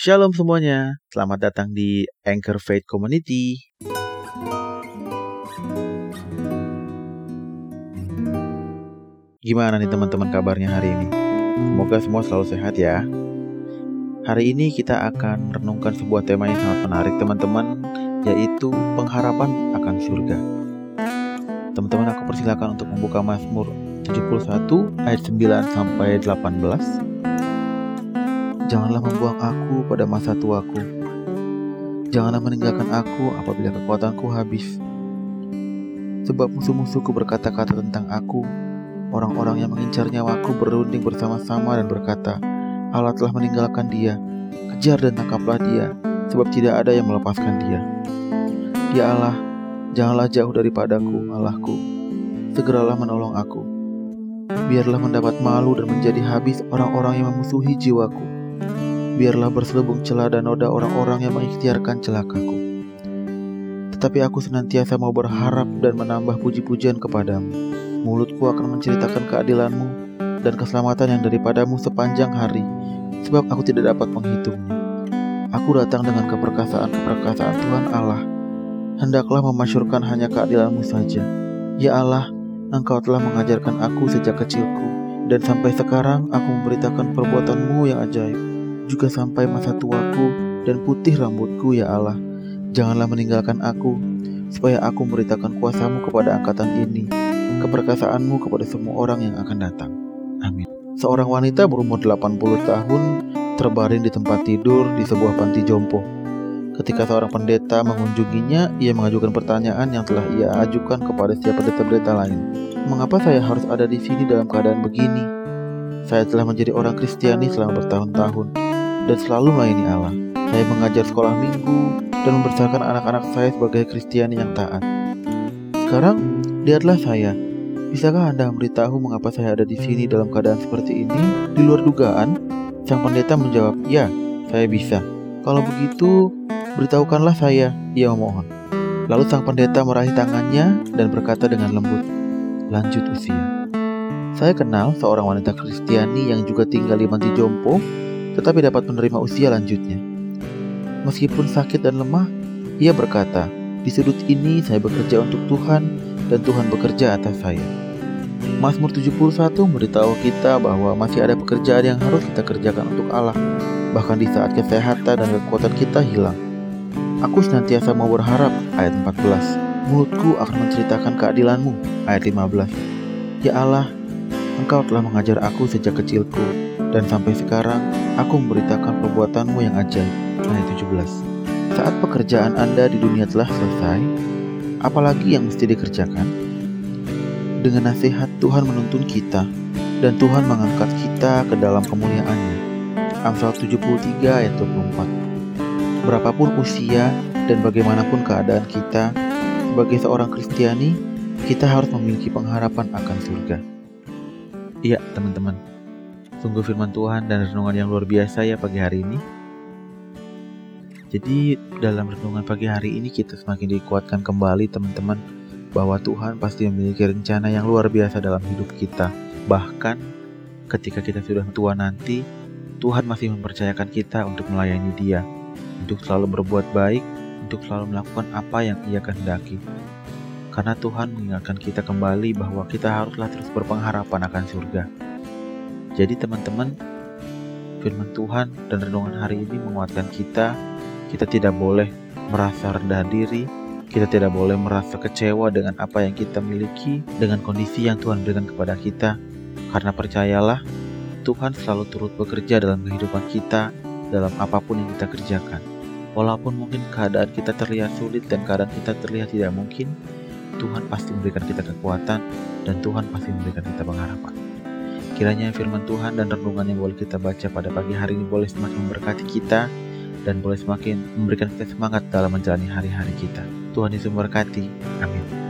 Shalom semuanya, selamat datang di Anchor Faith Community. Gimana nih teman-teman kabarnya hari ini? Semoga semua selalu sehat ya. Hari ini kita akan merenungkan sebuah tema yang sangat menarik teman-teman, yaitu pengharapan akan surga. Teman-teman aku persilakan untuk membuka Mazmur 71 ayat 9 sampai 18. Janganlah membuang aku pada masa tuaku. Janganlah meninggalkan aku apabila kekuatanku habis. Sebab musuh-musuhku berkata-kata tentang aku, Orang-orang yang mengincar nyawaku berunding bersama-sama dan berkata, Allah telah meninggalkan dia. Kejar dan tangkaplah dia, sebab tidak ada yang melepaskan dia. Ya Allah, janganlah jauh daripadaku, Allahku. Segeralah menolong aku. Biarlah mendapat malu dan menjadi habis orang-orang yang memusuhi jiwaku. Biarlah berselubung celah dan noda orang-orang yang mengikhtiarkan celakaku. Tetapi aku senantiasa mau berharap dan menambah puji-pujian kepadamu Mulutku akan menceritakan keadilanmu dan keselamatan yang daripadamu sepanjang hari, sebab aku tidak dapat menghitungnya. Aku datang dengan keperkasaan-keperkasaan Tuhan Allah. Hendaklah memasyurkan hanya keadilanmu saja. Ya Allah, Engkau telah mengajarkan aku sejak kecilku, dan sampai sekarang aku memberitakan perbuatanmu yang ajaib. Juga sampai masa tuaku dan putih rambutku, ya Allah. Janganlah meninggalkan aku, supaya aku memberitakan kuasamu kepada angkatan ini keperkasaanmu kepada semua orang yang akan datang. Amin. Seorang wanita berumur 80 tahun terbaring di tempat tidur di sebuah panti jompo. Ketika seorang pendeta mengunjunginya, ia mengajukan pertanyaan yang telah ia ajukan kepada setiap pendeta-pendeta lain. Mengapa saya harus ada di sini dalam keadaan begini? Saya telah menjadi orang Kristiani selama bertahun-tahun dan selalu melayani Allah. Saya mengajar sekolah minggu dan membesarkan anak-anak saya sebagai Kristiani yang taat. Sekarang Lihatlah saya. Bisakah Anda memberitahu mengapa saya ada di sini dalam keadaan seperti ini? Di luar dugaan, sang pendeta menjawab, "Ya, saya bisa." Kalau begitu, beritahukanlah saya, ia memohon. Lalu sang pendeta meraih tangannya dan berkata dengan lembut, "Lanjut usia." Saya kenal seorang wanita Kristiani yang juga tinggal di Manti Jompo, tetapi dapat menerima usia lanjutnya. Meskipun sakit dan lemah, ia berkata, "Di sudut ini saya bekerja untuk Tuhan dan Tuhan bekerja atas saya. Mazmur 71 memberitahu kita bahwa masih ada pekerjaan yang harus kita kerjakan untuk Allah, bahkan di saat kesehatan dan kekuatan kita hilang. Aku senantiasa mau berharap, ayat 14. Mulutku akan menceritakan keadilanmu, ayat 15. Ya Allah, Engkau telah mengajar aku sejak kecilku, dan sampai sekarang aku memberitakan perbuatanmu yang ajaib, ayat 17. Saat pekerjaan Anda di dunia telah selesai, apalagi yang mesti dikerjakan? Dengan nasihat Tuhan menuntun kita dan Tuhan mengangkat kita ke dalam kemuliaannya. Amsal 73 ayat 24 Berapapun usia dan bagaimanapun keadaan kita, sebagai seorang Kristiani, kita harus memiliki pengharapan akan surga. Iya, teman-teman. Sungguh firman Tuhan dan renungan yang luar biasa ya pagi hari ini. Jadi dalam renungan pagi hari ini kita semakin dikuatkan kembali teman-teman bahwa Tuhan pasti memiliki rencana yang luar biasa dalam hidup kita. Bahkan ketika kita sudah tua nanti, Tuhan masih mempercayakan kita untuk melayani Dia, untuk selalu berbuat baik, untuk selalu melakukan apa yang Ia kehendaki. Karena Tuhan mengingatkan kita kembali bahwa kita haruslah terus berpengharapan akan surga. Jadi teman-teman, firman Tuhan dan renungan hari ini menguatkan kita kita tidak boleh merasa rendah diri, kita tidak boleh merasa kecewa dengan apa yang kita miliki, dengan kondisi yang Tuhan berikan kepada kita. Karena percayalah, Tuhan selalu turut bekerja dalam kehidupan kita, dalam apa pun yang kita kerjakan. Walaupun mungkin keadaan kita terlihat sulit dan keadaan kita terlihat tidak mungkin, Tuhan pasti memberikan kita kekuatan dan Tuhan pasti memberikan kita pengharapan. Kiranya firman Tuhan dan renungan yang boleh kita baca pada pagi hari ini boleh semakin memberkati kita, dan boleh semakin memberikan kita semangat dalam menjalani hari-hari kita. Tuhan Yesus memberkati. Amin.